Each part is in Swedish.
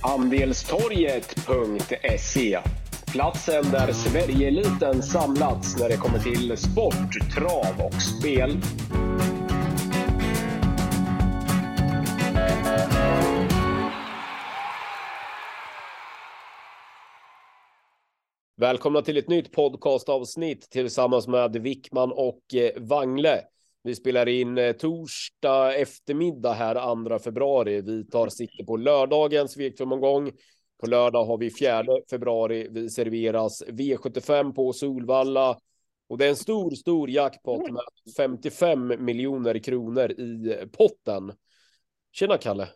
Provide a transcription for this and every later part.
Andelstorget.se Platsen där Sverigeeliten samlats när det kommer till sport, trav och spel. Välkomna till ett nytt podcastavsnitt tillsammans med Wickman och eh, Wangle. Vi spelar in eh, torsdag eftermiddag här 2 februari. Vi tar sikte på lördagens V2-omgång. På lördag har vi 4 februari. Vi serveras V75 på Solvalla och det är en stor, stor jackpot med 55 miljoner kronor i potten. Tjena Kalle!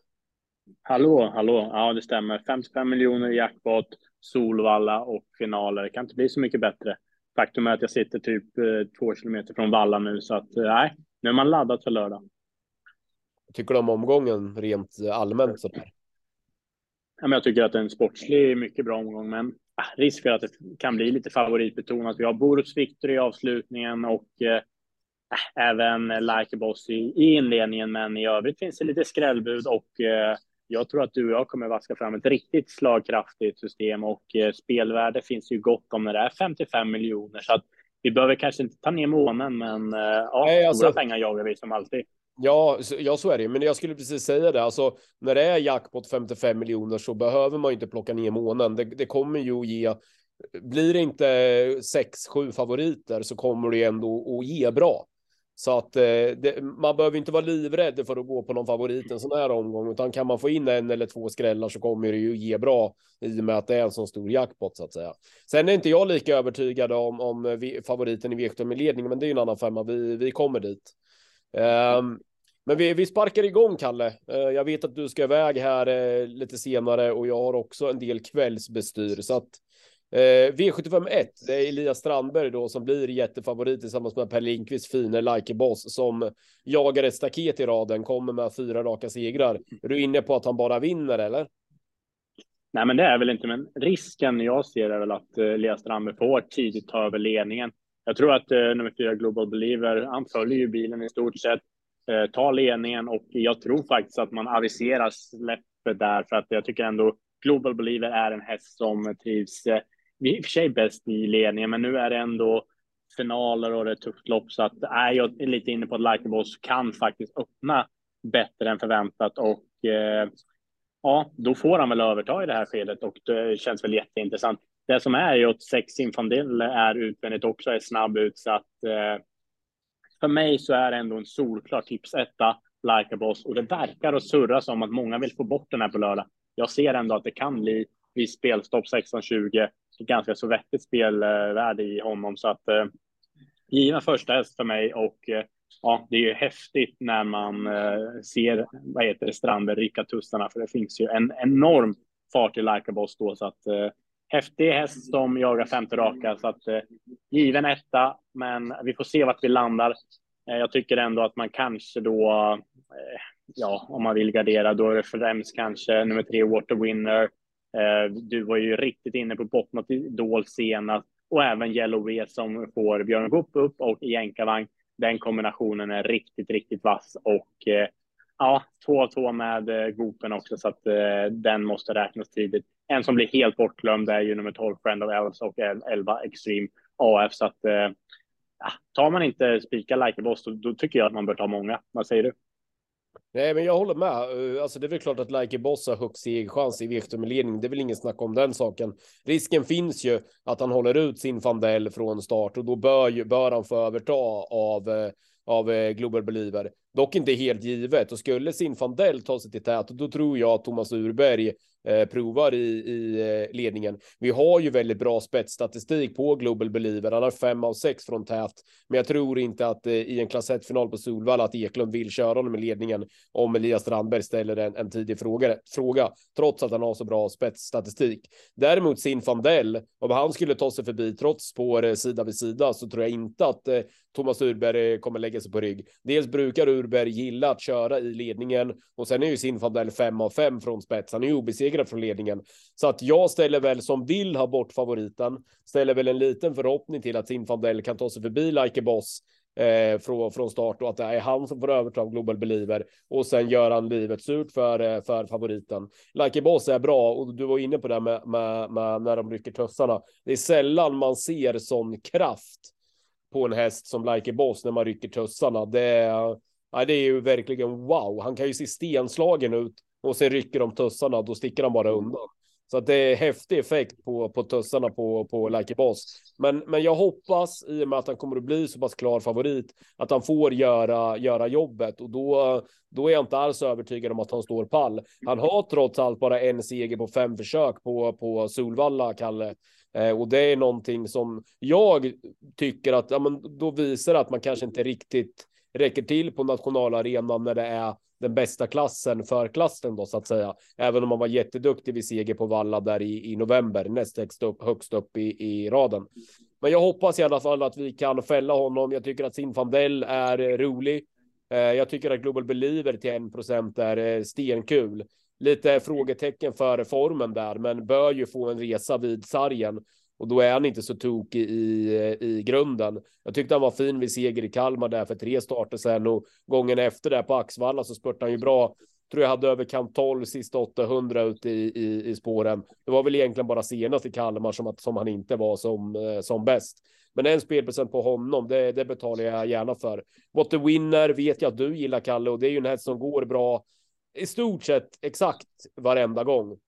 Hallå, hallå! Ja, det stämmer. 55 miljoner i jackpot, Solvalla och finaler. Det kan inte bli så mycket bättre. Faktum är att jag sitter typ eh, två kilometer från Valla nu, så att eh, nej, nu är man laddad för lördag. Tycker du om omgången rent allmänt? Så där? Ja, men jag tycker att det är en sportslig, mycket bra omgång, men ah, risk för att det kan bli lite favoritbetonat. Vi har Boruts Victor i avslutningen och eh, äh, även Like Boss i, i, inledningen, men i övrigt finns det lite skrällbud och eh, jag tror att du och jag kommer vaska fram ett riktigt slagkraftigt system och eh, spelvärde finns ju gott om när det är 55 miljoner så att vi behöver kanske inte ta ner månen, men eh, ja, Nej, alltså, stora pengar jagar vi som alltid. Ja, ja, så är det. Men jag skulle precis säga det. Alltså, när det är jackpot 55 miljoner så behöver man inte plocka ner månen. Det, det kommer ju att ge. Blir det inte 6-7 favoriter så kommer det ändå att ge bra. Så att eh, det, man behöver inte vara livrädd för att gå på någon favorit en sån här omgång, utan kan man få in en eller två skrällar så kommer det ju ge bra i och med att det är en sån stor jackpot så att säga. Sen är inte jag lika övertygad om, om eh, favoriten i V75 med ledning, men det är ju en annan femma. Vi, vi kommer dit. Um, men vi, vi sparkar igång, Kalle. Uh, jag vet att du ska iväg här uh, lite senare och jag har också en del kvällsbestyr så att Eh, V75 1, det är Elias Strandberg då som blir jättefavorit tillsammans med Per Lindqvist fine Like Boss som jagar ett staket i raden, kommer med fyra raka segrar. Är du inne på att han bara vinner eller? Nej, men det är väl inte, men risken jag ser är väl att eh, Elias Strandberg får tidigt ta över ledningen. Jag tror att eh, nummer fyra Global Believer, han följer ju bilen i stort sett, eh, tar ledningen och jag tror faktiskt att man aviserar släppet där för att jag tycker ändå Global Believer är en häst som trivs eh, i och för sig bäst i ledningen, men nu är det ändå finaler och det är ett tufft lopp så att är jag är lite inne på att Likeaboss kan faktiskt öppna bättre än förväntat och eh, ja, då får han väl överta i det här skedet och det känns väl jätteintressant. Det som är ju att Sex Infandil är utvändigt också är snabb ut så att eh, för mig så är det ändå en solklar tipsetta, Likeaboss och det verkar och surra som att många vill få bort den här på lördag. Jag ser ändå att det kan bli viss spelstopp 16-20 ganska så vettigt spelvärde i honom. Så att eh, givna första häst för mig och eh, ja, det är ju häftigt när man eh, ser, vad heter det, Strandberg rycka tussarna, för det finns ju en enorm fart i Likeaboss då, så att eh, häftig häst som jagar femte raka, så att eh, given etta, men vi får se vart vi landar. Eh, jag tycker ändå att man kanske då, eh, ja, om man vill gardera, då är det främst kanske nummer tre Water Winner, Eh, du var ju riktigt inne på bottnat Idol senast och även Yellow Wheel som får Björn Goop upp och jänkarvagn. Den kombinationen är riktigt, riktigt vass och eh, ja, två av två med eh, Goopen också så att den måste räknas tidigt. En som blir helt bortglömd är ju nummer 12 Friend of Elves och 11 Extreme AF så att ja, tar man inte spika like boss då, då tycker jag att man bör ta många. Vad säger du? Nej, men jag håller med. Eh, alltså, det är väl klart att Like Boss har högst chans i V7-ledning. Det är väl ingen snack om den saken. Risken finns ju att han håller ut sin Fandell från start och då bör, ju, bör han få överta av, eh, av eh, Global Believer. Dock inte helt givet och skulle sin Fandell ta sig till tät, då tror jag att Thomas Urberg eh, provar i, i eh, ledningen. Vi har ju väldigt bra spetsstatistik på Global Believer. Han har fem av sex från tät, men jag tror inte att eh, i en klass 1 final på Solvalla att Eklund vill köra honom i ledningen om Elias Strandberg ställer en, en tidig fråga, fråga, trots att han har så bra spetsstatistik. Däremot sin Fandell, om han skulle ta sig förbi trots spår eh, sida vid sida så tror jag inte att eh, Thomas Urberg eh, kommer lägga sig på rygg. Dels brukar Urberg gilla att köra i ledningen och sen är ju sin Fandell fem av fem från spets. Han är ju obesegrad obesegrad från ledningen. Så att jag ställer väl som vill ha bort favoriten, ställer väl en liten förhoppning till att Zinfandel kan ta sig förbi Like Boss eh, från, från start och att det är han som får överta av Global Believer och sen gör han livet surt för, eh, för favoriten. Like Boss är bra och du var inne på det med, med, med när de rycker tussarna. Det är sällan man ser sån kraft på en häst som Like Boss när man rycker tussarna. Det är, ja, det är ju verkligen wow. Han kan ju se stenslagen ut och sen rycker de tussarna, då sticker han bara undan. Så att det är häftig effekt på, på tussarna på, på Like Boss. Men, men jag hoppas i och med att han kommer att bli så pass klar favorit att han får göra, göra jobbet och då, då är jag inte alls övertygad om att han står pall. Han har trots allt bara en seger på fem försök på, på Solvalla, Kalle. Eh, och det är någonting som jag tycker att ja, men då visar att man kanske inte riktigt räcker till på nationalarenan när det är den bästa klassen för klassen då så att säga. Även om man var jätteduktig vid seger på Valla där i, i november, näst högst upp, högst upp i, i raden. Men jag hoppas i alla fall att vi kan fälla honom. Jag tycker att Sinfandel är eh, rolig. Eh, jag tycker att Global Believer till 1% är eh, stenkul. Lite frågetecken för formen där, men bör ju få en resa vid sargen och då är han inte så tokig i, i grunden. Jag tyckte han var fin vid seger i Kalmar där för tre starter sen och gången efter där på Axvalla så spurtade han ju bra. Tror jag hade över kamp 12 sista 800 ute i, i, i spåren. Det var väl egentligen bara senast i Kalmar som, att, som han inte var som, eh, som bäst. Men en spelprocent på honom, det, det betalar jag gärna för. What the winner vet jag att du gillar Kalle och det är ju en häst som går bra i stort sett exakt varenda gång.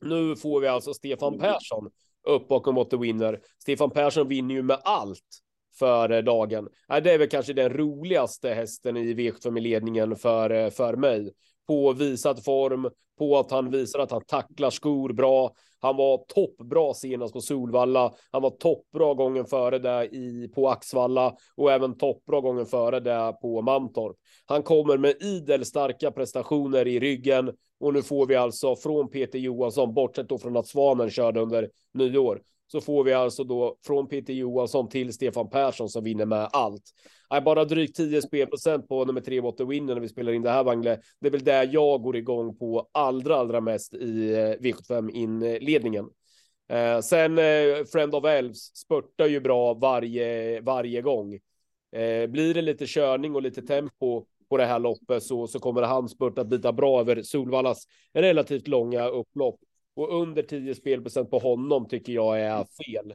Nu får vi alltså Stefan Persson upp bakom What the Winner. Stefan Persson vinner ju med allt för eh, dagen. Det är väl kanske den roligaste hästen i V75-ledningen för, eh, för mig. På visad form, på att han visar att han tacklar skor bra. Han var toppbra senast på Solvalla. Han var toppbra gången före det i, på Axvalla och även toppbra gången före det på Mantorp. Han kommer med idel starka prestationer i ryggen och nu får vi alltså från Peter Johansson, bortsett då från att Svanen körde under nyår, så får vi alltså då från Peter Johansson till Stefan Persson som vinner med allt. Nej, bara drygt 10 spelprocent på nummer tre Water Winner när vi spelar in det här Wangle. Det är väl där jag går igång på allra, allra mest i eh, V75 inledningen. Eh, sen eh, Friend of Elves spurtar ju bra varje, varje gång. Eh, blir det lite körning och lite tempo på det här loppet så, så kommer han spurta att bita bra över Solvallas relativt långa upplopp. Och under 10 spelprocent på honom tycker jag är fel.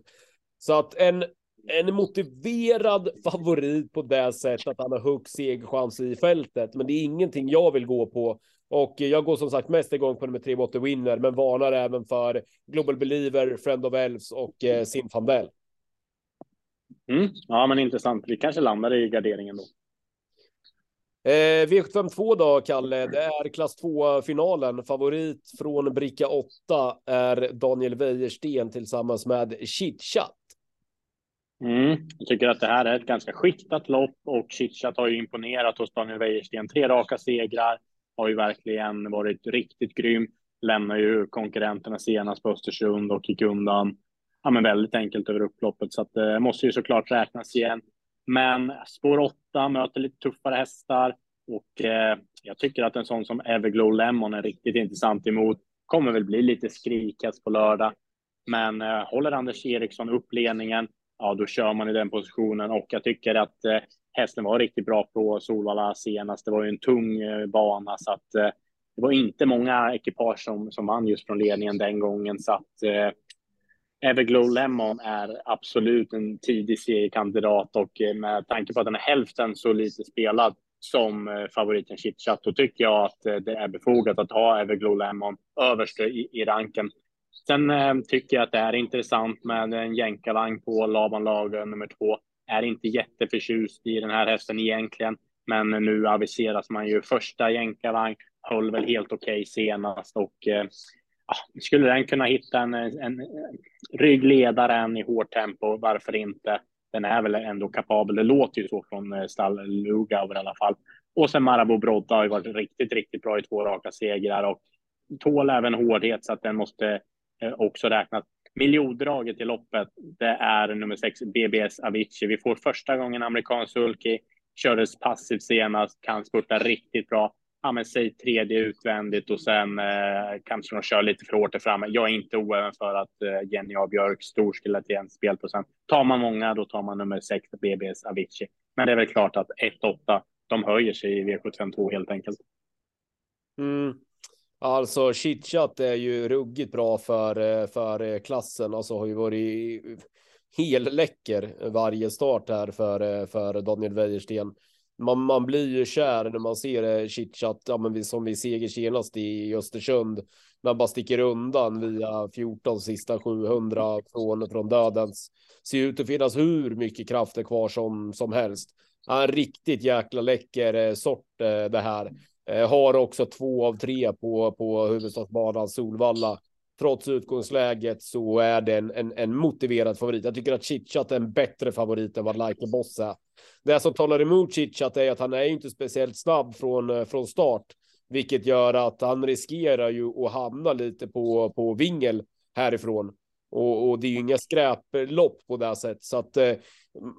Så att en, en motiverad favorit på det sättet att han har högst segerchans i fältet. Men det är ingenting jag vill gå på. Och jag går som sagt mest igång på nummer tre Water Winner, men varnar även för Global Believer, Friend of Elves och eh, Sim Fandel. Mm. Ja, men intressant. Vi kanske landar i garderingen då. Eh, V752 då, Kalle. Det är klass 2-finalen. Favorit från bricka 8 är Daniel Wäjersten tillsammans med Chitchat. Mm. Jag tycker att det här är ett ganska skiktat lopp och Chitchat har ju imponerat hos Daniel Wäjersten. Tre raka segrar, har ju verkligen varit riktigt grym. Lämnar ju konkurrenterna senast på Östersund och gick undan ja, men väldigt enkelt över upploppet, så att det eh, måste ju såklart räknas igen. Men spår 8 möter lite tuffare hästar och eh, jag tycker att en sån som Everglow Lemon är riktigt intressant emot. Kommer väl bli lite skrikas på lördag. Men eh, håller Anders Eriksson upp ledningen, ja då kör man i den positionen och jag tycker att eh, hästen var riktigt bra på Solvalla senast. Det var ju en tung eh, bana så att eh, det var inte många ekipage som, som vann just från ledningen den gången så att eh, Everglow Lemon är absolut en tidig seriekandidat och eh, med tanke på att den är hälften så lite spelad som eh, favoriten Chitchat, då tycker jag att eh, det är befogat att ha Everglow Lemon överst i, i ranken. Sen eh, tycker jag att det är intressant med en jänkarvagn på Laban Lager nummer två. Är inte jätteförtjust i den här hästen egentligen, men nu aviseras man ju första jänkarvagn. Höll väl helt okej okay senast och eh, skulle den kunna hitta en, en, en ryggledaren i hårt tempo, varför inte? Den är väl ändå kapabel. Det låter ju så från eh, stall Lugauer i alla fall. Och sen Marabou Brodda har ju varit riktigt, riktigt bra i två raka segrar och tål även hårdhet så att den måste eh, också räknas. Miljondraget i loppet, det är nummer sex BBS Avicii. Vi får första gången amerikansk sulky, kördes passivt senast, kan spurta riktigt bra ja, men säg tredje utvändigt och sen eh, kanske de kör lite för hårt där framme. Jag är inte oäven för att eh, Jenny A. Björk stor till en spelprocent. Tar man många, då tar man nummer sex, BBS Avicii. Men det är väl klart att 1-8, de höjer sig i V752 helt enkelt. Mm. Alltså chitchat är ju ruggigt bra för, eh, för eh, klassen. Alltså har ju varit helt läcker varje start här för, eh, för Daniel Wäjersten man, man blir ju kär när man ser chitchat, ja, men vi, som vi seger senast i Östersund. Man bara sticker undan via 14 sista 700 från, från dödens. Ser ut att finnas hur mycket krafter kvar som, som helst. En riktigt jäkla läcker eh, sort eh, det här. Eh, har också två av tre på, på huvudstadsbanan Solvalla. Trots utgångsläget så är det en, en, en motiverad favorit. Jag tycker att Chitchat är en bättre favorit än vad Like Boss är. Det som talar emot Chichat är att han är inte speciellt snabb från, eh, från start, vilket gör att han riskerar ju att hamna lite på, på vingel härifrån. Och, och det är ju inga skräplopp på det sättet. Så att eh,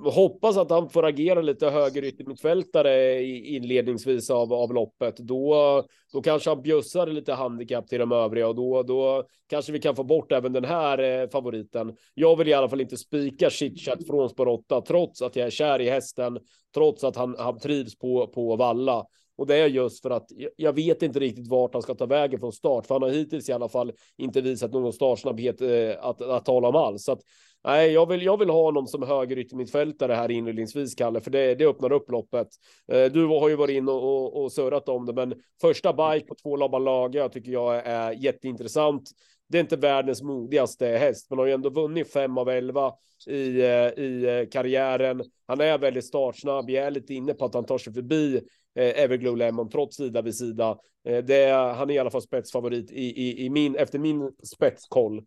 hoppas att han får agera lite höger yttermittfältare inledningsvis av, av loppet. Då, då kanske han bjussar lite handikapp till de övriga och då, då kanske vi kan få bort även den här eh, favoriten. Jag vill i alla fall inte spika chitchat från spår 8 trots att jag är kär i hästen, trots att han, han trivs på, på valla. Och det är just för att jag vet inte riktigt vart han ska ta vägen från start, för han har hittills i alla fall inte visat någon startsnabbhet eh, att, att tala om alls. Så att, nej, jag vill, jag vill ha honom som höger yttermittfältare här inledningsvis, Kalle, för det, det öppnar upp loppet. Eh, du har ju varit inne och, och, och surrat om det, men första bike på två Laban Laga tycker jag är jätteintressant det är inte världens modigaste häst, men har ju ändå vunnit fem av elva i, eh, i eh, karriären. Han är väldigt startsnabb. Jag är lite inne på att han tar sig förbi Everglow Lemon trots sida vid sida. Det är, han är i alla fall spetsfavorit i, i, i min, efter min spetskoll.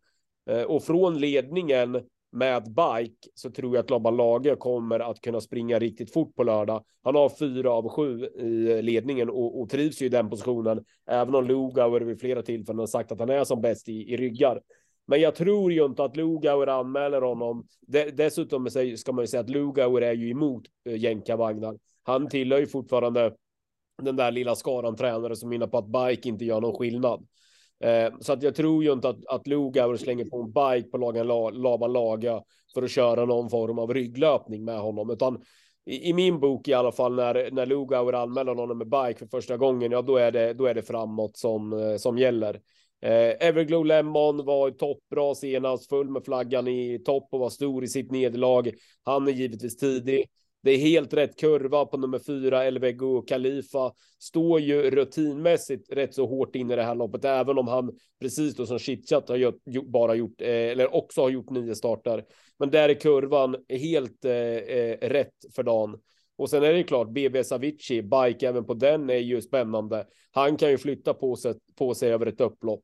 Och från ledningen med bike så tror jag att Laban Lage kommer att kunna springa riktigt fort på lördag. Han har fyra av sju i ledningen och, och trivs ju i den positionen, även om Lugauer vid flera tillfällen har sagt att han är som bäst i, i ryggar. Men jag tror ju inte att Lugauer anmäler honom. Dessutom ska man ju säga att Lugauer är ju emot eh, jänkarvagnar. Han tillhör ju fortfarande den där lilla skaran tränare som menar på att bike inte gör någon skillnad. Eh, så att jag tror ju inte att, att Lugauer slänger på en bike på Lagan Laban Laga för att köra någon form av rygglöpning med honom, utan i, i min bok i alla fall när, när Lugauer anmäler honom med bike för första gången, ja då är det, då är det framåt som, eh, som gäller. Eh, Everglow Lemon var toppbra senast, full med flaggan i topp och var stor i sitt nederlag. Han är givetvis tidig. Det är helt rätt kurva på nummer fyra, Elvego Khalifa. Står ju rutinmässigt rätt så hårt in i det här loppet, även om han precis då som Chitchat har gjort, bara gjort, eh, eller också har gjort nio starter. Men där är kurvan helt eh, eh rätt för dagen. Och sen är det klart, BB Savici, bike även på den är ju spännande. Han kan ju flytta på sig, på sig över ett upplopp.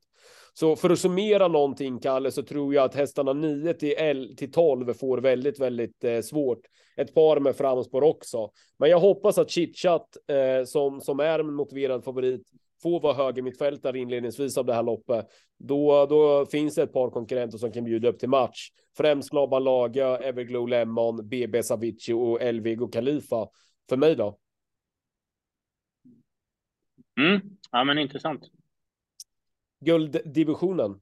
Så för att summera någonting, Kalle, så tror jag att hästarna 9 till, L, till 12 får väldigt, väldigt eh, svårt. Ett par med framspår också. Men jag hoppas att Chitchat, eh, som, som är en motiverad favorit, får vara högermittfältare inledningsvis av det här loppet. Då, då finns det ett par konkurrenter som kan bjuda upp till match. Främst Laban Laga, Everglow Lemon, BB Savici och Elvigo Khalifa. För mig då? Mm. Ja, men intressant gulddivisionen.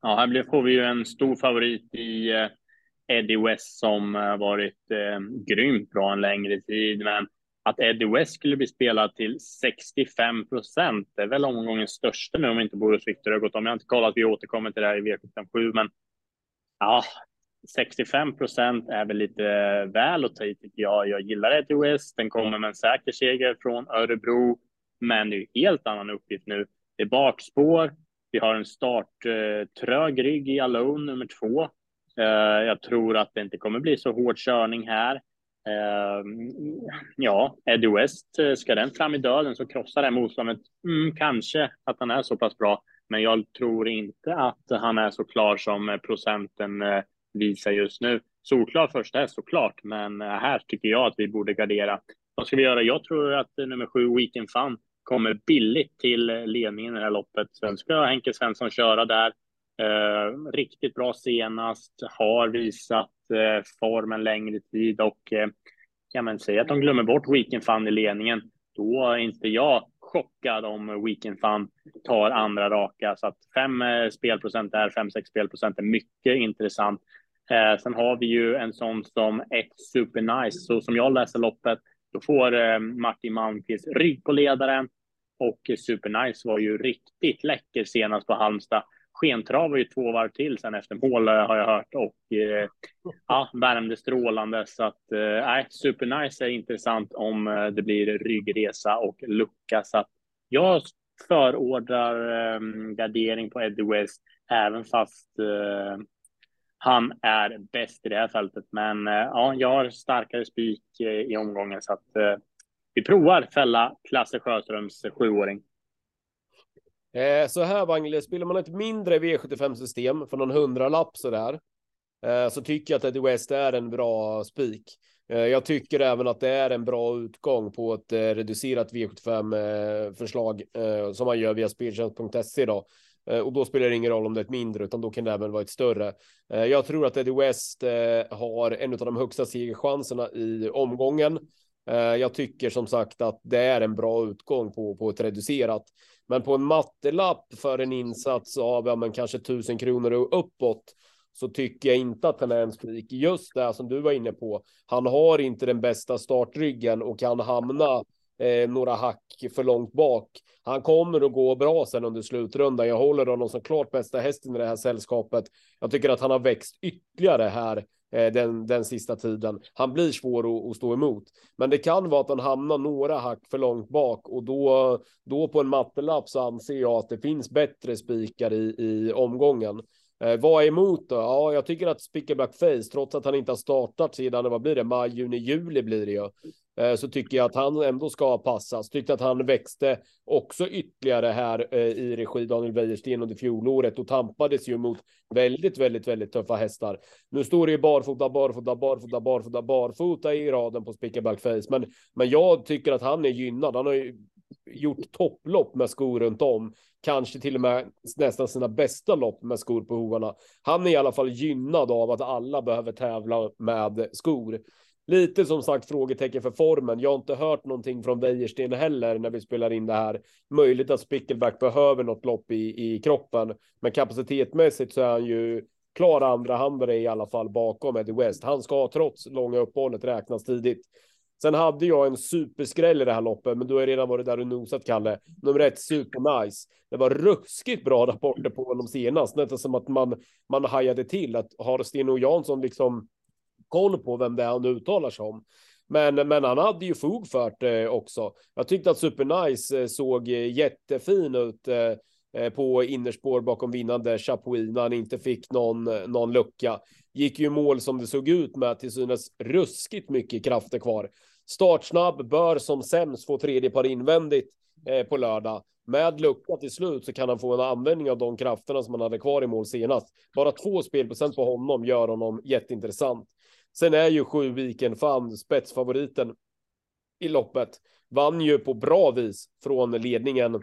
Ja, här får vi ju en stor favorit i eh, Eddie West som eh, varit eh, grymt bra en längre tid. Men att Eddie West skulle bli spelad till 65 procent är väl omgångens största nu om inte Boris Victor har gått om. Jag har inte kollat, vi återkommer till det här i V757, men ja, 65 procent är väl lite väl att ta i tycker jag. Jag gillar Eddie West. Den kommer med en säker seger från Örebro, men det är ju helt annan uppgift nu. Det är bakspår. Vi har en starttrög eh, rygg i Alone nummer två. Eh, jag tror att det inte kommer bli så hård körning här. Eh, ja, Eddie West, eh, ska den fram i döden så krossar det motståndet. Mm, kanske att han är så pass bra, men jag tror inte att han är så klar som eh, procenten eh, visar just nu. Solklar första häst såklart, men eh, här tycker jag att vi borde gardera. Vad ska vi göra? Jag tror att nummer sju, Weekend Fun, kommer billigt till ledningen i det här loppet. Sen ska Henke Svensson köra där. Eh, riktigt bra senast, har visat eh, formen längre tid och eh, kan man säga att de glömmer bort Weekend Fun i ledningen, då är inte jag chockad om Weekend Fun tar andra raka. Så att fem eh, spelprocent där, fem, sex spelprocent är mycket intressant. Eh, sen har vi ju en sån som ett supernice. Så som jag läser loppet, då får eh, Martin Malmqvist rygg på ledaren. Och supernice var ju riktigt läcker senast på Halmstad. Skentrav var ju två varv till sen efter mål eh, har jag hört och eh, ja, värmde strålande. Så att eh, supernice är intressant om eh, det blir ryggresa och lucka. Så att jag förordrar eh, gardering på Eddie West, även fast eh, han är bäst i det här fältet. Men eh, ja, jag har starkare spik eh, i omgången så att eh, vi provar fälla Klasse Sjöströms sjuåring. Eh, så här Wangle, spelar man ett mindre V75-system för någon hundralapp sådär, eh, så tycker jag att Eddie West är en bra spik. Eh, jag tycker även att det är en bra utgång på ett eh, reducerat V75-förslag eh, som man gör via speltjänst.se idag. Eh, och då spelar det ingen roll om det är ett mindre, utan då kan det även vara ett större. Jag tror att Eddie West har en av de högsta segerchanserna i omgången. Eh, jag tycker som sagt att det är en bra utgång på, på ett reducerat. Men på en mattelapp för en insats av ja, men kanske tusen kronor och uppåt så tycker jag inte att han är en spik. Just det som du var inne på. Han har inte den bästa startryggen och kan hamna eh, några hack för långt bak. Han kommer att gå bra sen under slutrundan. Jag håller honom som klart bästa hästen i det här sällskapet. Jag tycker att han har växt ytterligare här eh, den, den sista tiden. Han blir svår att, att, stå emot, men det kan vara att han hamnar några hack för långt bak och då, då på en mattelapp så anser jag att det finns bättre spikar i, i omgången. Eh, vad är emot då? Ja, jag tycker att Spicker Black Face, trots att han inte har startat sedan, vad blir det, maj, juni, juli blir det ju. Eh, så tycker jag att han ändå ska passas. Tyckte att han växte också ytterligare här eh, i regi Daniel Wäjersten under fjolåret och tampades ju mot väldigt, väldigt, väldigt tuffa hästar. Nu står det ju barfota, barfota, barfota, barfota, barfota i raden på Spickerback Face, men, men jag tycker att han är gynnad. Han har ju gjort topplopp med skor runt om, kanske till och med nästan sina bästa lopp med skor på hovarna. Han är i alla fall gynnad av att alla behöver tävla med skor. Lite som sagt frågetecken för formen. Jag har inte hört någonting från Wäjersten heller när vi spelar in det här. Möjligt att Spickelback behöver något lopp i, i kroppen, men kapacitetmässigt så är han ju klar andra handare i alla fall bakom Eddie West. Han ska trots långa uppehållet räknas tidigt. Sen hade jag en superskräll i det här loppet, men du har redan varit där och nosat, Kalle. Nummer ett, super nice. Det var ruskigt bra rapporter på honom senast, nästan som att man, man hajade till att har Sten och Jansson liksom koll på vem det är han uttalar sig om. Men, men han hade ju fog för det eh, också. Jag tyckte att Supernice eh, såg eh, jättefin ut på innerspår bakom vinnande Chapuis när han inte fick någon, någon lucka. Gick ju mål som det såg ut med till synes ruskigt mycket krafter kvar. Startsnabb bör som sämst få tredje par invändigt på lördag. Med lucka till slut så kan han få en användning av de krafterna som han hade kvar i mål senast. Bara två spelprocent på honom gör honom jätteintressant. Sen är ju sju Viken fan spetsfavoriten i loppet. Vann ju på bra vis från ledningen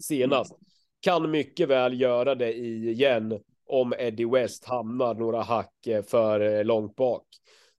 senast. Kan mycket väl göra det igen om Eddie West hamnar några hack för långt bak.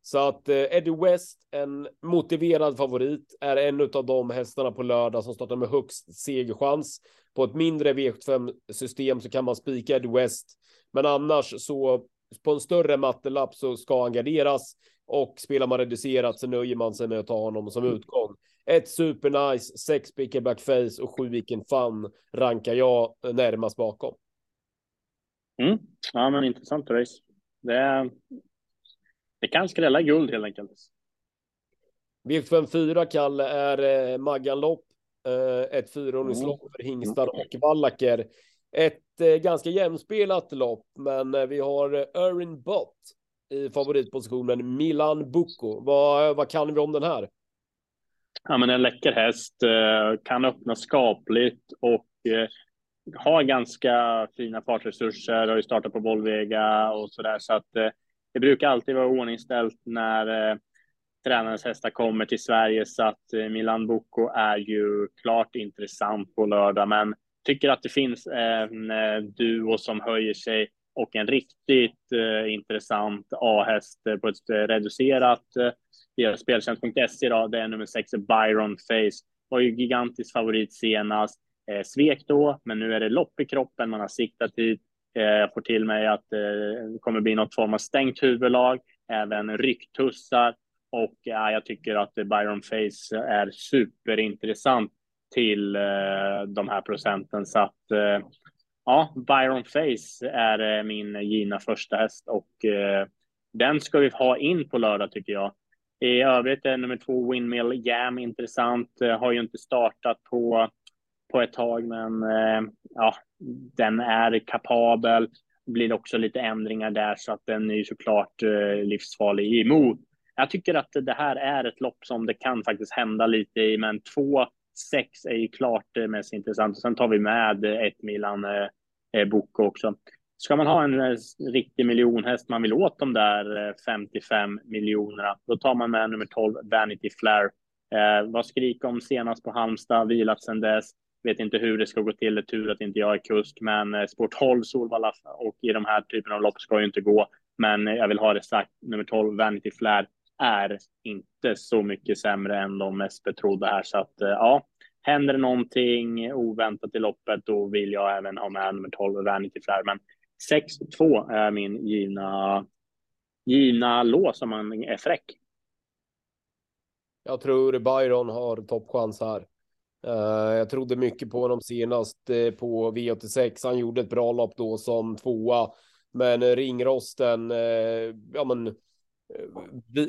Så att eh, Eddie West, en motiverad favorit, är en av de hästarna på lördag som startar med högst segerchans. På ett mindre V75 system så kan man spika Eddie West, men annars så på en större mattelapp så ska han garderas och spelar man reducerat så nöjer man sig med att ta honom som mm. utgång. Ett supernice, sex picker backface och sju vilken fun rankar jag närmast bakom. Mm. Ja, men intressant race. Det, det kan skrälla guld helt enkelt. V54 Kalle är eh, Magganlopp, eh, ett fyraåringslopp mm. för hingstar och vallacker. Ett eh, ganska jämspelat lopp, men eh, vi har eh, Erin Bott i favoritpositionen Milan Bucco. Vad, vad kan vi om den här? Ja, men en läcker häst, kan öppna skapligt och har ganska fina fartresurser, har ju startat på Volvega och så där, så att det brukar alltid vara ordningställt när tränarens hästar kommer till Sverige, så att Milan Bucco är ju klart intressant på lördag, men tycker att det finns en eh, duo som höjer sig och en riktigt eh, intressant A-häst eh, på ett eh, reducerat eh, via speltjänst.se. Det är nummer sex Byron Face. var ju gigantisk favorit senast. Eh, svek då, men nu är det lopp i kroppen. Man har siktat hit. Eh, jag får till mig att eh, det kommer bli något form av stängt huvudlag, även rycktussar. Och ja, jag tycker att Byron Face är superintressant till eh, de här procenten. Så att eh, ja, Byron Face är eh, min givna första häst och den ska vi ha in på lördag tycker jag. I övrigt är nummer två Windmill Jam intressant. Har ju inte startat på, på ett tag, men ja, den är kapabel. Blir också lite ändringar där så att den är ju såklart livsfarlig emot. Jag tycker att det här är ett lopp som det kan faktiskt hända lite i, men två sex är ju klart det mest intressant. Sen tar vi med ett Milan eh, eh, Boko också. Ska man ha en eh, riktig miljonhäst, man vill åt de där eh, 55 miljonerna, då tar man med nummer 12, Vanity Flair. Eh, vad skrik om senast på Halmstad, vilat sedan dess. Vet inte hur det ska gå till, det är tur att inte jag är kusk, men eh, Sport 12, Solvalla och i de här typen av lopp ska ju inte gå. Men eh, jag vill ha det sagt, nummer 12, Vanity Flair, är inte så mycket sämre än de mest betrodda här. Så att eh, ja, händer det någonting oväntat i loppet, då vill jag även ha med nummer 12, Vanity Flair. Men 6-2 är min givna, givna lås om man är fräck. Jag tror Byron har toppchans här. Uh, jag trodde mycket på honom senast uh, på V86. Han gjorde ett bra lopp då som tvåa, men ringrosten, uh, ja men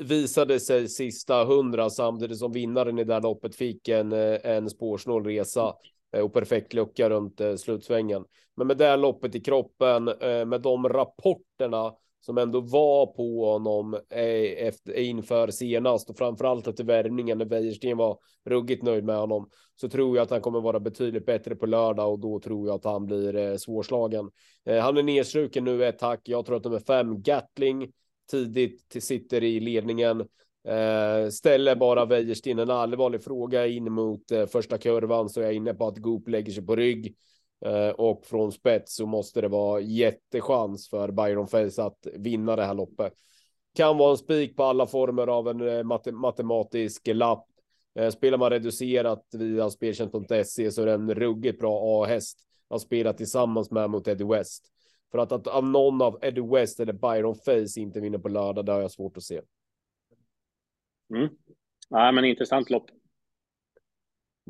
visade sig sista hundra samtidigt som vinnaren i det här loppet fick en, eh, en spårsnål resa. Eh, och perfekt lucka runt eh, slutsvängen. Men med det här loppet i kroppen, med de rapporterna som ändå var på honom efter, inför senast och framförallt efter värmningen när Wäjersten var ruggigt nöjd med honom så tror jag att han kommer vara betydligt bättre på lördag och då tror jag att han blir svårslagen. Han är nedstruken nu ett tack. Jag tror att nummer fem Gatling tidigt sitter i ledningen. Eh, ställer bara Wäjersten en allvarlig fråga in mot eh, första kurvan så är jag inne på att Goop lägger sig på rygg. Eh, och från spets så måste det vara jättechans för Byron Face att vinna det här loppet. Kan vara en spik på alla former av en eh, mat matematisk lapp. Eh, spelar man reducerat via speltjänst.se så är det en ruggigt bra A-häst att spela tillsammans med mot Eddie West. För att, att, att någon av Eddie West eller Byron Face inte vinner på lördag, det har jag svårt att se. Mm. Ja, men intressant lopp.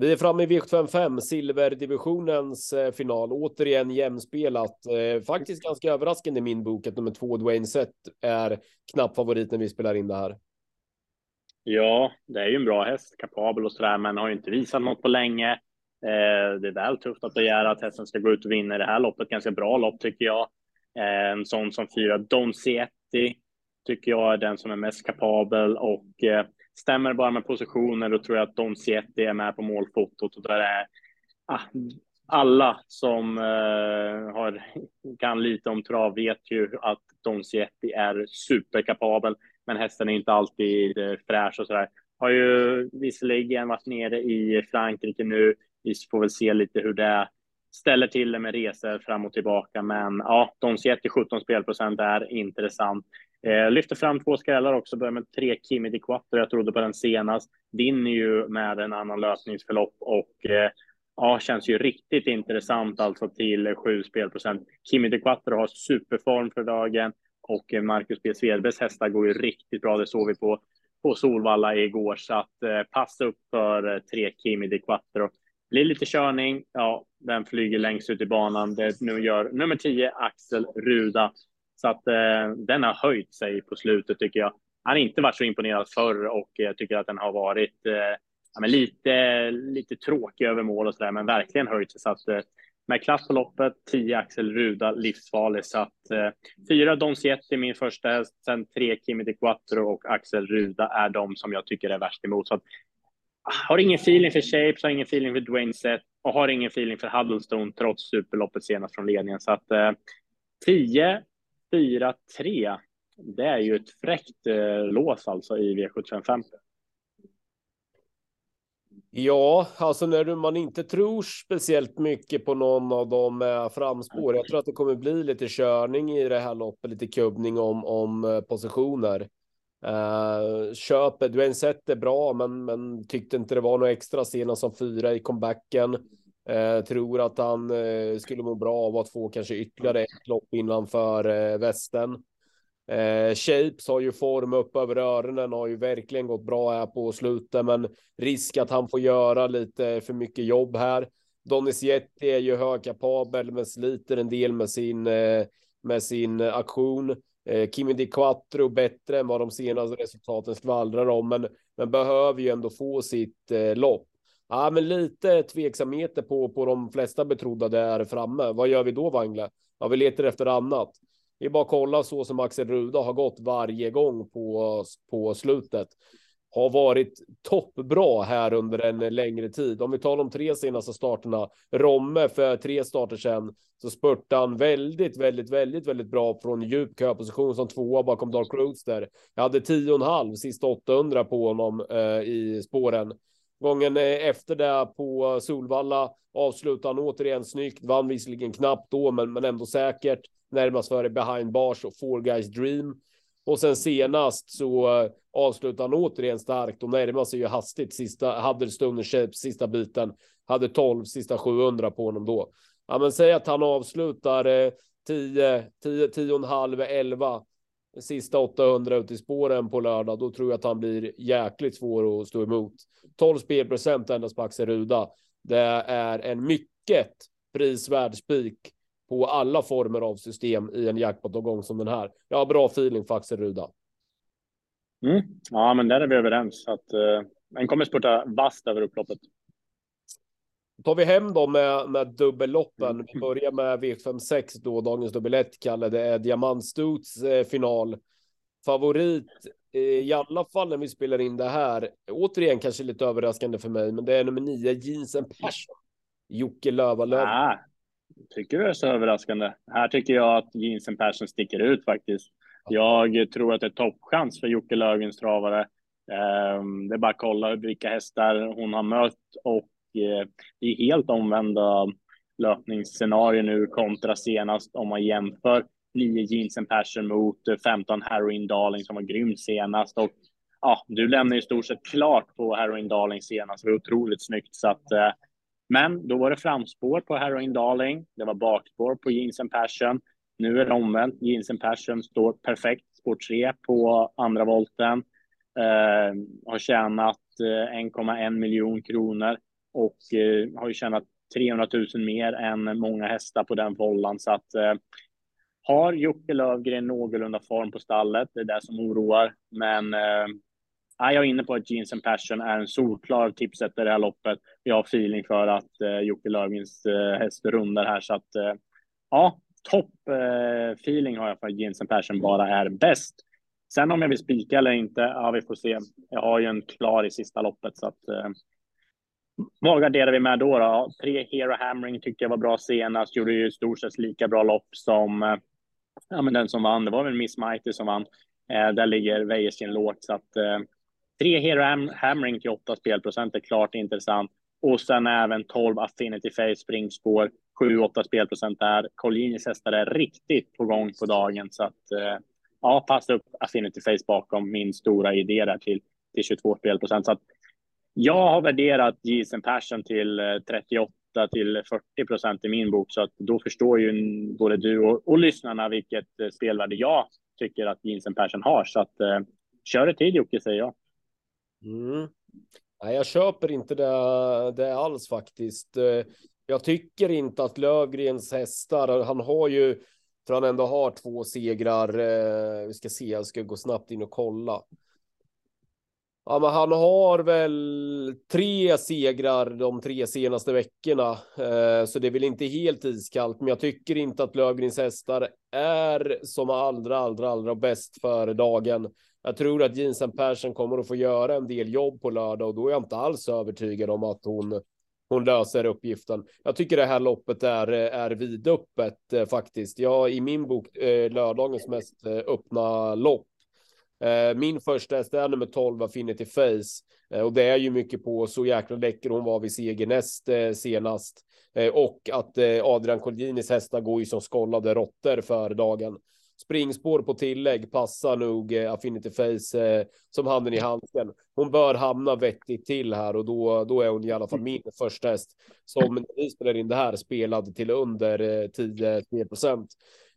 Vi är framme i V755, silverdivisionens eh, final. Återigen jämspelat. Eh, faktiskt ganska överraskande i min bok att nummer två Dwayne Sett är knapp favorit när vi spelar in det här. Ja, det är ju en bra häst, kapabel och sådär, men har ju inte visat något på länge. Eh, det är väl tufft att begära att hästen ska gå ut och vinna det här loppet. Ganska bra lopp tycker jag. Eh, en sån som fyra Donsietti tycker jag är den som är mest kapabel och eh, stämmer bara med positioner då tror jag att Donsietti är med på målfotot och där är ah, alla som eh, har, kan lite om trav vet ju att Donsietti är superkapabel, men hästen är inte alltid eh, fräsch och så där. Har ju visserligen varit nere i Frankrike nu. Vi får väl se lite hur det ställer till det med resor fram och tillbaka. Men ja, de ser till 17 spelprocent är intressant. Eh, lyfter fram två skrällar också, börjar med tre Kimi di Quattro. Jag trodde på den senast. Vinner ju med en annan lösningsförlopp och eh, ja, känns ju riktigt intressant alltså till sju spelprocent. Kimi di Quattro har superform för dagen och eh, Marcus B. Svedbergs hästar går ju riktigt bra. Det såg vi på, på Solvalla igår, så att eh, passa upp för eh, tre Kimi di Quattro. Blir lite körning, ja, den flyger längst ut i banan. Det nu gör nummer 10 Axel Ruda så att eh, den har höjt sig på slutet tycker jag. Han har inte varit så imponerad förr och jag tycker att den har varit eh, ja, lite, lite tråkig över mål och så där, men verkligen höjt sig. Så att eh, med klass på loppet, 10 Axel Ruda, livsfarlig. Så att eh, fyra Don Sietti, min första häst, sen tre Kimi de Quattro och Axel Ruda är de som jag tycker är värst emot. Så att, har ingen feeling för Shapes, har ingen feeling för Dwayne Set och har ingen feeling för Huddlestone trots superloppet senast från ledningen. Så att eh, 10 4-3. Det är ju ett fräckt eh, lås alltså i V755. Ja, alltså när man inte tror speciellt mycket på någon av de eh, framspår. Jag tror att det kommer bli lite körning i det här loppet, lite kubbning om, om eh, positioner. Eh, uh, köpet, Dwayne Sett är bra, men, men tyckte inte det var något extra senast som fyra i comebacken. Uh, tror att han uh, skulle må bra av att få kanske ytterligare ett lopp innanför uh, västen. Eh, Shapes har ju form upp över öronen, har ju verkligen gått bra här på slutet, men risk att han får göra lite för mycket jobb här. Donizetti är ju högkapabel, men sliter en del med sin, med sin aktion. Eh, Kimi Di Quattro bättre än vad de senaste resultaten skvallrar om, men, men behöver ju ändå få sitt eh, lopp. Ja, men lite tveksamheter på, på de flesta betrodda där framme. Vad gör vi då, Wangle? Ja, vi letar efter annat. Vi bara kolla så som Axel Ruda har gått varje gång på, på slutet har varit toppbra här under en längre tid. Om vi tar de tre senaste starterna, Romme för tre starter sedan, så spurtade han väldigt, väldigt, väldigt, väldigt bra från djup köposition som tvåa bakom Dark Roadster. Jag hade tio och en halv sista 800 på honom eh, i spåren. Gången eh, efter det på Solvalla avslutade han återigen snyggt, vann visserligen knappt då, men, men ändå säkert närmast före behind bars och Four Guys Dream. Och sen senast så eh, avslutar han återigen starkt och närmar sig ju hastigt sista, hade stunden Shapes sista biten, hade 12 sista 700 på honom då. Ja, men säg att han avslutar 10, 10, 10 och en halv, 11 sista 800 ut i spåren på lördag, då tror jag att han blir jäkligt svår att stå emot. 12 spelprocent endast på Axel Ruda. Det är en mycket prisvärd spik på alla former av system i en jackpot-omgång som den här. Jag har bra feeling för Axel Ruda. Mm. Ja, men där är vi överens. Att, uh, den kommer spurta vasst över upploppet. Tar vi hem då med, med dubbelloppen. Vi börjar med V56 då, dagens dubbel 1, Kalle. Det är Diamantstots eh, final. Favorit eh, i alla fall när vi spelar in det här. Återigen kanske lite överraskande för mig, men det är nummer nio, Jeansen Passion. Jocke Lövalöv. Ah, tycker du det är så överraskande? Här tycker jag att Jensen Persson sticker ut faktiskt. Jag tror att det är toppchans för Jocke Lögens travare. Ehm, det är bara att kolla vilka hästar hon har mött och eh, det är helt omvända löpningsscenarier nu kontra senast om man jämför 9 Jensen Persson mot 15 Heroin Darling som var grym senast och ja, du lämnar i stort sett klart på Heroin Darling senast. Det var otroligt snyggt så att eh, men då var det framspår på Heroin Darling. Det var bakspår på Jeans and Passion. Nu är det omvänt. Jeans and Passion står perfekt spår 3 på andra volten. Eh, har tjänat eh, 1,1 miljon kronor och eh, har ju tjänat 300 000 mer än många hästar på den vollan. Så att eh, har Jocke Lövgren någorlunda form på stallet, det är det som oroar. Men eh, jag är inne på att Jeans and Passion är en solklar tipset i det här loppet. Jag har feeling för att eh, Jocke Löfgrens eh, häst rundar här så att eh, ja, topp eh, feeling har jag för att Jeans and Passion bara är bäst. Sen om jag vill spika eller inte, ja, vi får se. Jag har ju en klar i sista loppet så att eh, vad garderar vi med då? då? Tre Hero Hammering tyckte jag var bra senast, gjorde ju i stort sett lika bra lopp som eh, ja, men den som vann. Det var väl Miss Mighty som vann. Eh, där ligger Wäjersten lågt så att eh, Tre Hero Hammering till 8 spelprocent är klart intressant. Och sen även 12 Affinity Face springspår, 7-8 spelprocent där. Collinis hästar är riktigt på gång på dagen så att eh, ja, passa upp Affinity Face bakom min stora idé där till, till 22 spelprocent. Så att jag har värderat Jason Passion till eh, 38 till 40 procent i min bok så att då förstår ju både du och, och lyssnarna vilket eh, spelvärde jag tycker att Jensen Persson har. Så att eh, kör det tid Jocke säger jag. Mm. Nej, jag köper inte det, det alls faktiskt. Eh, jag tycker inte att Lövgrens hästar, han har ju, för han ändå har två segrar. Eh, vi ska se, jag ska gå snabbt in och kolla. Ja, men han har väl tre segrar de tre senaste veckorna, eh, så det är väl inte helt iskallt. Men jag tycker inte att Lövgrens hästar är som allra, allra, allra bäst för dagen. Jag tror att Jensen Persson kommer att få göra en del jobb på lördag och då är jag inte alls övertygad om att hon hon löser uppgiften. Jag tycker det här loppet är, är vidöppet eh, faktiskt. Jag i min bok eh, lördagens mest eh, öppna lopp. Eh, min första häst är nummer 12 Affinity Face eh, och det är ju mycket på så jäkla läcker hon var vid seger näst eh, senast eh, och att eh, Adrian Kolginis hästar går ju som skollade råttor för dagen springspår på tillägg passar nog Affinity Face eh, som handen i handsken. Hon bör hamna vettigt till här och då, då är hon i alla fall min första häst som när vi spelar in det här spelade till under eh, 10 procent.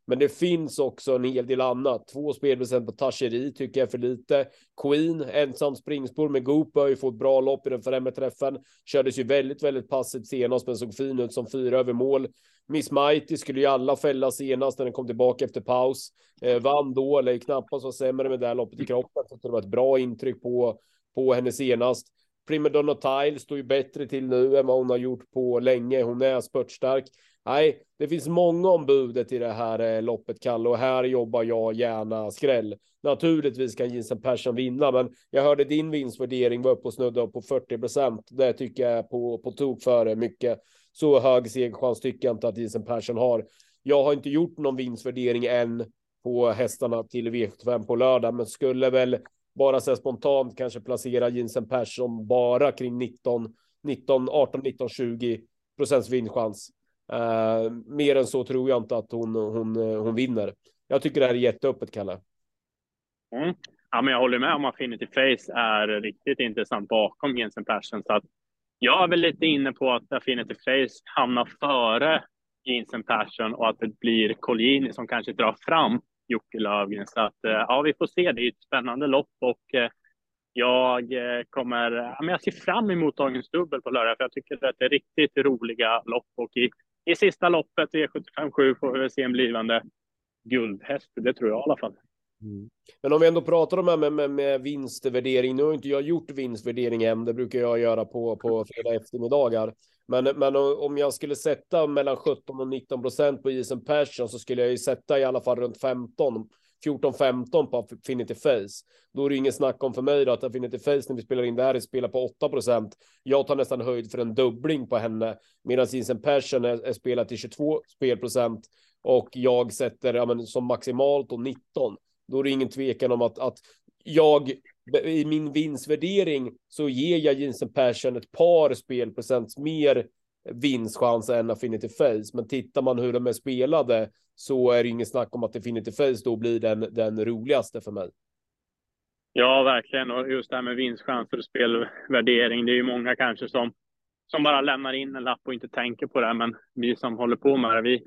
Men det finns också en hel del annat. Två spelprocent på Tasheri tycker jag är för lite. Queen, ensam springspår med Goop har ju fått bra lopp i den främre träffen. Kördes ju väldigt, väldigt passivt senast, men såg fin ut som fyra över mål. Miss Mighty skulle ju alla fälla senast när den kom tillbaka efter paus. Eh, vann då, eller knappast var sämre med det här loppet i kroppen. Så det var ett bra intryck på, på henne senast. Primadonna Tile står ju bättre till nu än vad hon har gjort på länge. Hon är spurtstark. Nej, det finns många ombudet i det här eh, loppet, Kalle, och här jobbar jag gärna skräll. Naturligtvis kan Jensen Persson vinna, men jag hörde din vinstvärdering var uppe och snudda upp på 40 procent. Det tycker jag är på, på tok för mycket. Så hög segerchans tycker jag inte att Jensen Persson har. Jag har inte gjort någon vinstvärdering än på hästarna till V75 på lördag, men skulle väl bara så spontant kanske placera Jensen Persson bara kring 19, 19, 18, 19, 20 procents vinstchans. Uh, mer än så tror jag inte att hon, hon, eh, hon vinner. Jag tycker det här är jätteöppet, Kalle. Mm. Ja, men jag håller med om att Affinity Face är riktigt intressant bakom Jensen Persson. Så att jag är väl lite inne på att Affinity Face hamnar före Jensen Persson och att det blir Collini som kanske drar fram Jocke Löfgren. Så att eh, ja, vi får se. Det är ett spännande lopp och jag kommer. Ja, men jag ser fram emot dagens dubbel på lördag, för jag tycker att det är riktigt roliga lopp och i i sista loppet E75 får vi se en blivande guldhäst. Det tror jag i alla fall. Mm. Men om vi ändå pratar om det här med, med, med vinstvärdering. Nu har inte jag gjort vinstvärdering än. Det brukar jag göra på, på fredag eftermiddagar. Men, men om jag skulle sätta mellan 17 och 19 procent på isen Persson så skulle jag ju sätta i alla fall runt 15 14-15 på Affinity Face. Då är det ingen snack om för mig då att Affinity Face när vi spelar in det här spelar på 8 procent. Jag tar nästan höjd för en dubbling på henne medan Insen Passion är, är spelat till 22 spelprocent och jag sätter ja, men, som maximalt och 19. Då är det ingen tvekan om att, att jag i min vinstvärdering så ger jag Jensen Persson ett par spelprocent mer vinstchans än Affinity Face. Men tittar man hur de är spelade så är det ingen snack om att Affinity Face då blir den, den roligaste för mig. Ja, verkligen. Och just det här med vinstchanser och spelvärdering. Det är ju många kanske som, som bara lämnar in en lapp och inte tänker på det. Men vi som håller på med det, vi,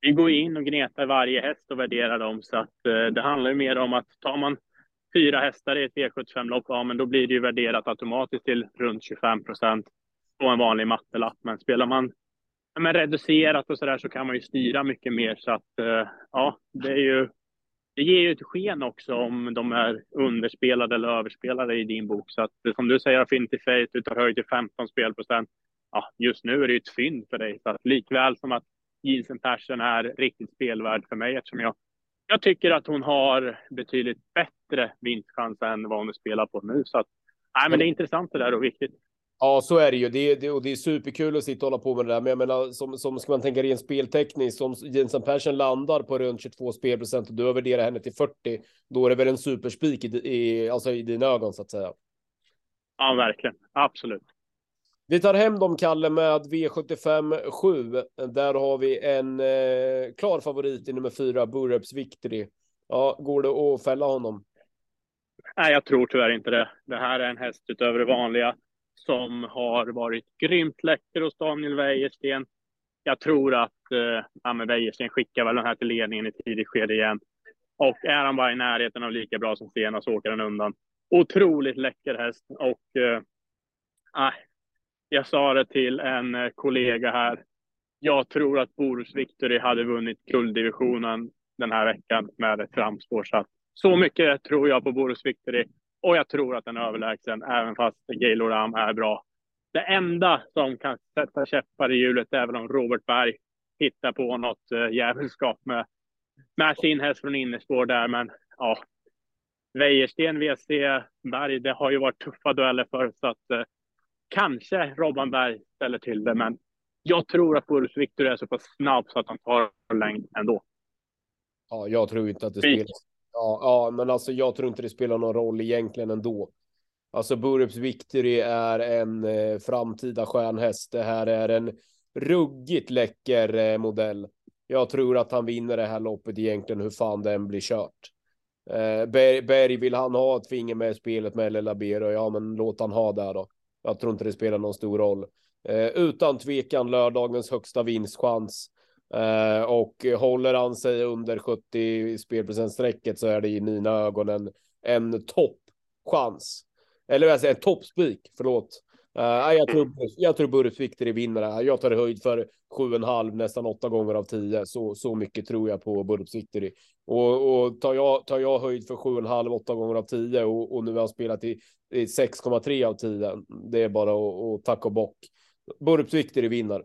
vi går in och gnetar varje häst och värderar dem. Så att eh, det handlar ju mer om att tar man fyra hästar i ett V75-lopp, ja, men då blir det ju värderat automatiskt till runt 25 procent på en vanlig mattelapp. Men spelar man men reducerat och så där så kan man ju styra mycket mer. Så att eh, ja, det är ju. Det ger ju ett sken också om de är underspelade eller överspelade i din bok. Så att som du säger, Affinity Fate, du tar höjd till 15 spelprocent. Ja, just nu är det ju ett fynd för dig. Så att likväl som att Jensen Persson är riktigt spelvärd för mig eftersom jag jag tycker att hon har betydligt bättre vinstchans än vad hon spelar på nu. Så att, nej, men det är intressant det där och viktigt. Ja, så är det ju. Det, det, och det är superkul att sitta och hålla på med det där. Men jag menar, som, som ska man tänka rent speltekniskt, som Jensen Persson landar på runt 22 spelprocent och du värderar henne till 40, då är det väl en superspik i, i, alltså i dina ögon så att säga. Ja, verkligen. Absolut. Vi tar hem dem, Kalle, med V75 7. Där har vi en eh, klar favorit i nummer fyra, Burrups Victory. Ja, går det att fälla honom? Nej, jag tror tyvärr inte det. Det här är en häst utöver det vanliga som har varit grymt läcker hos Daniel Wäjersten. Jag tror att eh, ja, Wäjersten skickar väl den här till ledningen i tidigt skede igen. Och är han bara i närheten av lika bra som Stena så åker han undan. Otroligt läcker häst och eh, ah, jag sa det till en eh, kollega här. Jag tror att Borus Victory hade vunnit gulddivisionen den här veckan med ett framspår. Så, så mycket tror jag på Borus Victory. Och jag tror att den är överlägsen, även fast Gaylor Am är bra. Det enda som kan sätta käppar i hjulet är väl om Robert Berg hittar på något äh, jävelskap med, med sin häst från innerspår där. Men ja, Wäjersten, WC, Berg, det har ju varit tuffa dueller för så att äh, kanske Robban Berg ställer till det. Men jag tror att Boris Victor är så pass snabb så att han tar längd ändå. Ja, jag tror inte att det spelar Ja, ja, men alltså jag tror inte det spelar någon roll egentligen ändå. Alltså Burups Victory är en eh, framtida stjärnhäst. Det här är en ruggigt läcker eh, modell. Jag tror att han vinner det här loppet egentligen hur fan den blir kört. Eh, Berg, Berg, vill han ha ett finger med i spelet med eller Labero, ja men låt han ha det då. Jag tror inte det spelar någon stor roll. Eh, utan tvekan lördagens högsta vinstchans. Eh, och håller han sig under 70 spelprocentstrecket så är det i mina ögon en, en toppchans. Eller jag säger en toppspik, förlåt. Uh, jag tror, jag tror Burps Victory vinner det här. Jag tar höjd för 7,5 nästan 8 gånger av 10. Så, så mycket tror jag på Burps Victory. Och, och tar, jag, tar jag höjd för 7,5 8 gånger av 10 och, och nu har han spelat i, i 6,3 av 10. Det är bara att tacka och bock. Burps Victory vinner.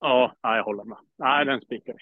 Ja, jag håller med. Nej, den spikar vi.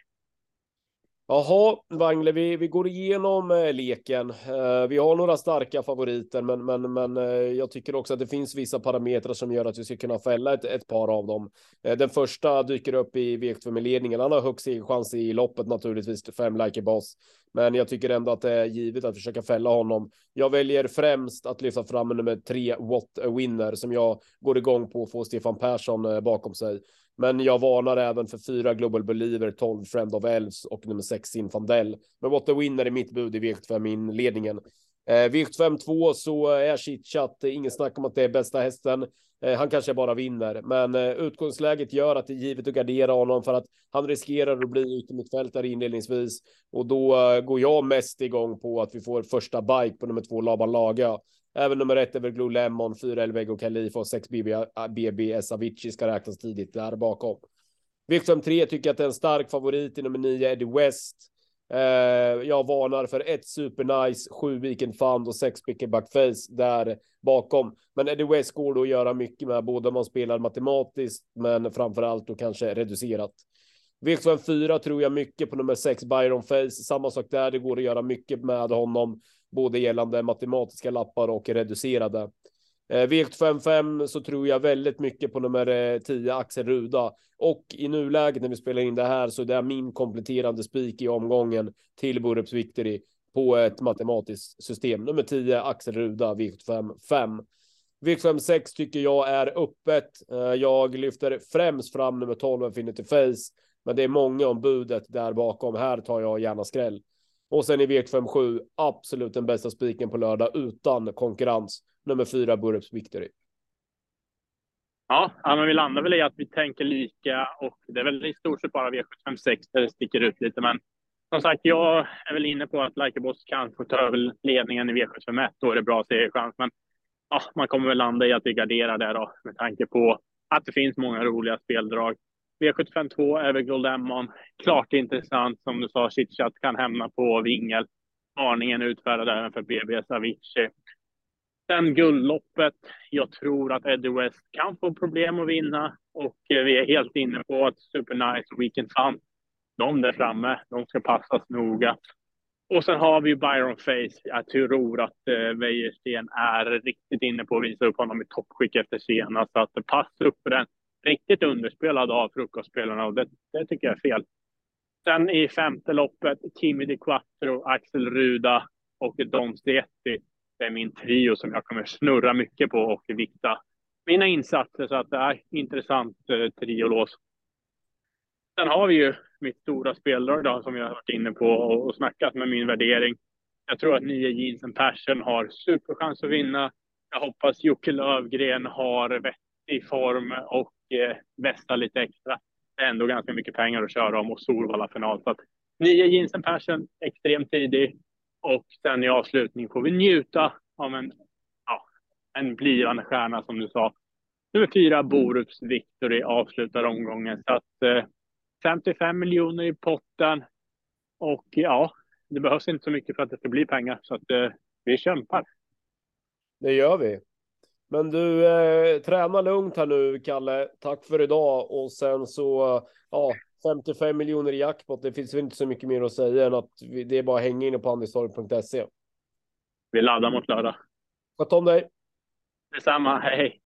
Jaha, Wangle, vi, vi går igenom eh, leken. Eh, vi har några starka favoriter, men, men, men eh, jag tycker också att det finns vissa parametrar som gör att vi ska kunna fälla ett, ett par av dem. Den första dyker upp i V75 med ledningen. Han har högst chans i loppet naturligtvis, fem like boss. Men jag tycker ändå att det är givet att försöka fälla honom. Jag väljer främst att lyfta fram nummer tre, What a Winner, som jag går igång på att få Stefan Persson bakom sig. Men jag varnar även för fyra Global Believer, 12 Friend of Elves och nummer sex Infandel. Men What the Winner är mitt bud i V75 inledningen. Eh, V75 2 så är chitchat, eh, ingen snack om att det är bästa hästen. Eh, han kanske bara vinner, men eh, utgångsläget gör att det är givet att gardera honom för att han riskerar att bli yttermittfältare inledningsvis och då eh, går jag mest igång på att vi får första bike på nummer två Laban Laga. Även nummer ett Everglue Lemon, fyra Elvego Khalifa och sex BB, BBS ah, Avicii ska räknas tidigt där bakom. Viktum 3 tycker jag att det är en stark favorit i nummer 9 Eddie West. Eh, jag varnar för ett supernice, sju Weekend Fund och sex Picker Backface där bakom. Men Eddie West går då att göra mycket med, både om man spelar matematiskt, men framför allt då kanske reducerat. V75 4 tror jag mycket på nummer 6 Byron Face. Samma sak där, det går att göra mycket med honom både gällande matematiska lappar och reducerade. Eh, V755 så tror jag väldigt mycket på nummer eh, 10 Axel Ruda och i nuläget när vi spelar in det här så det är min kompletterande spik i omgången till Borups Victory på ett matematiskt system. Nummer 10 Axel Ruda V755. V756 tycker jag är öppet. Eh, jag lyfter främst fram nummer 12 Infinity Face, men det är många om budet där bakom. Här tar jag gärna skräll. Och sen i V757, absolut den bästa spiken på lördag utan konkurrens. Nummer fyra, Burps Victory. Ja, men vi landar väl i att vi tänker lika och det är väl i stort sett bara V756 där det sticker ut lite. Men som sagt, jag är väl inne på att Likeaboss kan få ta över ledningen i V751. Då är det bra segerchans. Men ja, man kommer väl landa i att vi garderar där då med tanke på att det finns många roliga speldrag. V75 2, Everglow Lemon. Klart intressant. Som du sa, Chitchat kan hämna på Vingel. Varningen utfärdad även för BBS Avicii. Sen guldloppet. Jag tror att Eddie West kan få problem att vinna och eh, vi är helt inne på att Super Nice och Weekend Fun, de där framme, de ska passas noga. Och sen har vi Byron Face. Jag tror att eh, Wäjersten är riktigt inne på att visa upp honom i toppskick efter senast. Så att pass upp för den riktigt underspelad av frukostspelarna och det, det tycker jag är fel. Sen i femte loppet, Kimi Di Quattro, Axel Ruda och Don Stietti. Det är min trio som jag kommer snurra mycket på och vikta mina insatser så att det är intressant eh, triolås. Sen har vi ju mitt stora speldrag då, som jag har varit inne på och, och snackat med min värdering. Jag tror att nio Jeans and Passion har superchans att vinna. Jag hoppas Jocke Lövgren har vettig form och eh, vässa lite extra. Det är ändå ganska mycket pengar att köra om och Solvalla final. Så att nio jeansen Passion extremt tidig och sen i avslutning får vi njuta av en, ja, en blivande stjärna som du sa. Nummer fyra, Borups Victory avslutar omgången. Så att eh, 55 miljoner i potten. Och ja, det behövs inte så mycket för att det ska bli pengar. Så att eh, vi kämpar. Det gör vi. Men du, eh, träna lugnt här nu, Kalle. Tack för idag. Och sen så, ja, 55 miljoner i jackpot. Det finns väl inte så mycket mer att säga än att vi, det är bara att hänga inne på andelstorg.se. Vi laddar mot lördag. Sköt om dig. Detsamma. Hej.